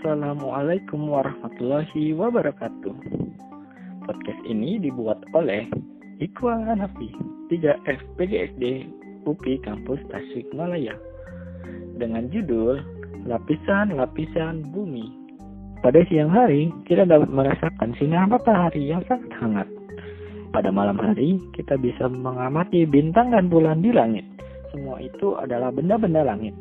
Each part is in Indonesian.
Assalamualaikum warahmatullahi wabarakatuh. Podcast ini dibuat oleh Iqwa Hanafi, 3 FPGSD UPI Kampus Tasikmalaya dengan judul Lapisan-Lapisan Bumi. Pada siang hari, kita dapat merasakan sinar matahari yang sangat hangat. Pada malam hari, kita bisa mengamati bintang dan bulan di langit. Semua itu adalah benda-benda langit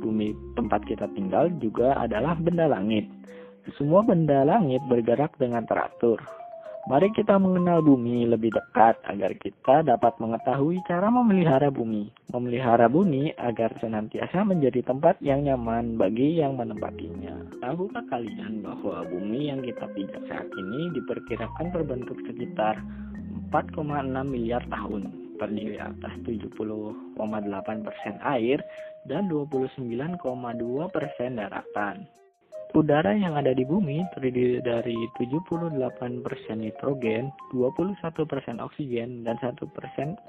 bumi tempat kita tinggal juga adalah benda langit. Semua benda langit bergerak dengan teratur. Mari kita mengenal bumi lebih dekat agar kita dapat mengetahui cara memelihara bumi. Memelihara bumi agar senantiasa menjadi tempat yang nyaman bagi yang menempatinya. Tahukah kalian bahwa bumi yang kita pijak saat ini diperkirakan terbentuk sekitar 4,6 miliar tahun terdiri atas 70,8% air dan 29,2 persen daratan. Udara yang ada di bumi terdiri dari 78% nitrogen, 21% oksigen, dan 1%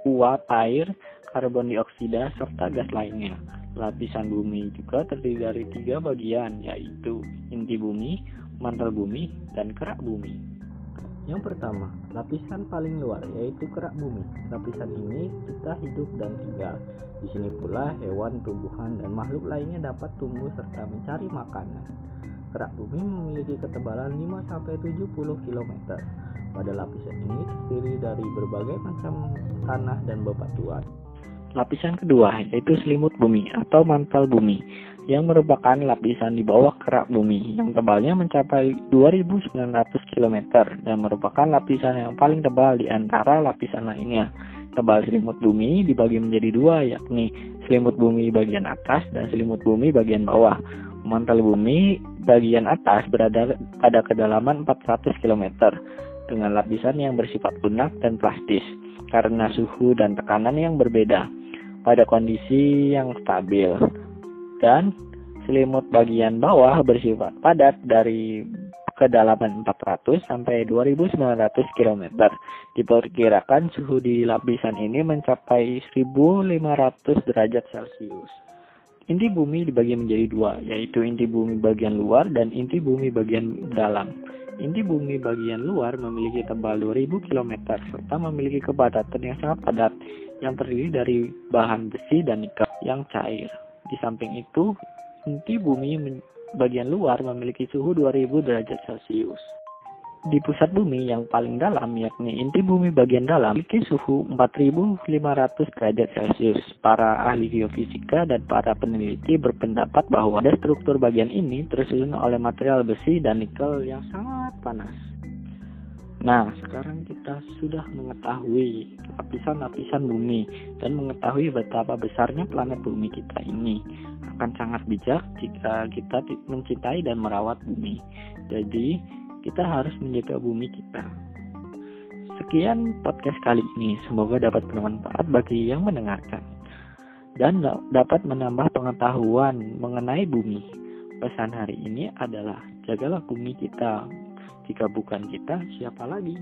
uap air, karbon dioksida, serta gas lainnya. Lapisan bumi juga terdiri dari tiga bagian, yaitu inti bumi, mantel bumi, dan kerak bumi. Yang pertama, lapisan paling luar yaitu kerak bumi. Lapisan ini kita hidup dan tinggal. Di sini pula hewan, tumbuhan, dan makhluk lainnya dapat tumbuh serta mencari makanan. Kerak bumi memiliki ketebalan 5-70 km. Pada lapisan ini terdiri dari berbagai macam tanah dan bebatuan. Lapisan kedua yaitu selimut bumi atau mantel bumi yang merupakan lapisan di bawah kerak bumi yang tebalnya mencapai 2900 km dan merupakan lapisan yang paling tebal di antara lapisan lainnya. Tebal selimut bumi dibagi menjadi dua yakni selimut bumi bagian atas dan selimut bumi bagian bawah. Mantel bumi bagian atas berada pada kedalaman 400 km dengan lapisan yang bersifat lunak dan plastis karena suhu dan tekanan yang berbeda pada kondisi yang stabil dan selimut bagian bawah bersifat padat dari kedalaman 400 sampai 2900 km. Diperkirakan suhu di lapisan ini mencapai 1500 derajat Celcius. Inti bumi dibagi menjadi dua, yaitu inti bumi bagian luar dan inti bumi bagian dalam. Inti bumi bagian luar memiliki tebal 2000 km serta memiliki kepadatan yang sangat padat yang terdiri dari bahan besi dan nikel yang cair. Di samping itu, inti bumi bagian luar memiliki suhu 2000 derajat Celcius. Di pusat bumi yang paling dalam, yakni inti bumi bagian dalam, memiliki suhu 4500 derajat Celcius. Para ahli geofisika dan para peneliti berpendapat bahwa ada struktur bagian ini tersusun oleh material besi dan nikel yang sangat panas. Nah, sekarang kita sudah mengetahui lapisan-lapisan bumi dan mengetahui betapa besarnya planet bumi kita ini. Akan sangat bijak jika kita mencintai dan merawat bumi. Jadi, kita harus menjaga bumi kita. Sekian podcast kali ini. Semoga dapat bermanfaat bagi yang mendengarkan dan dapat menambah pengetahuan mengenai bumi. Pesan hari ini adalah jagalah bumi kita, jika bukan kita, siapa lagi?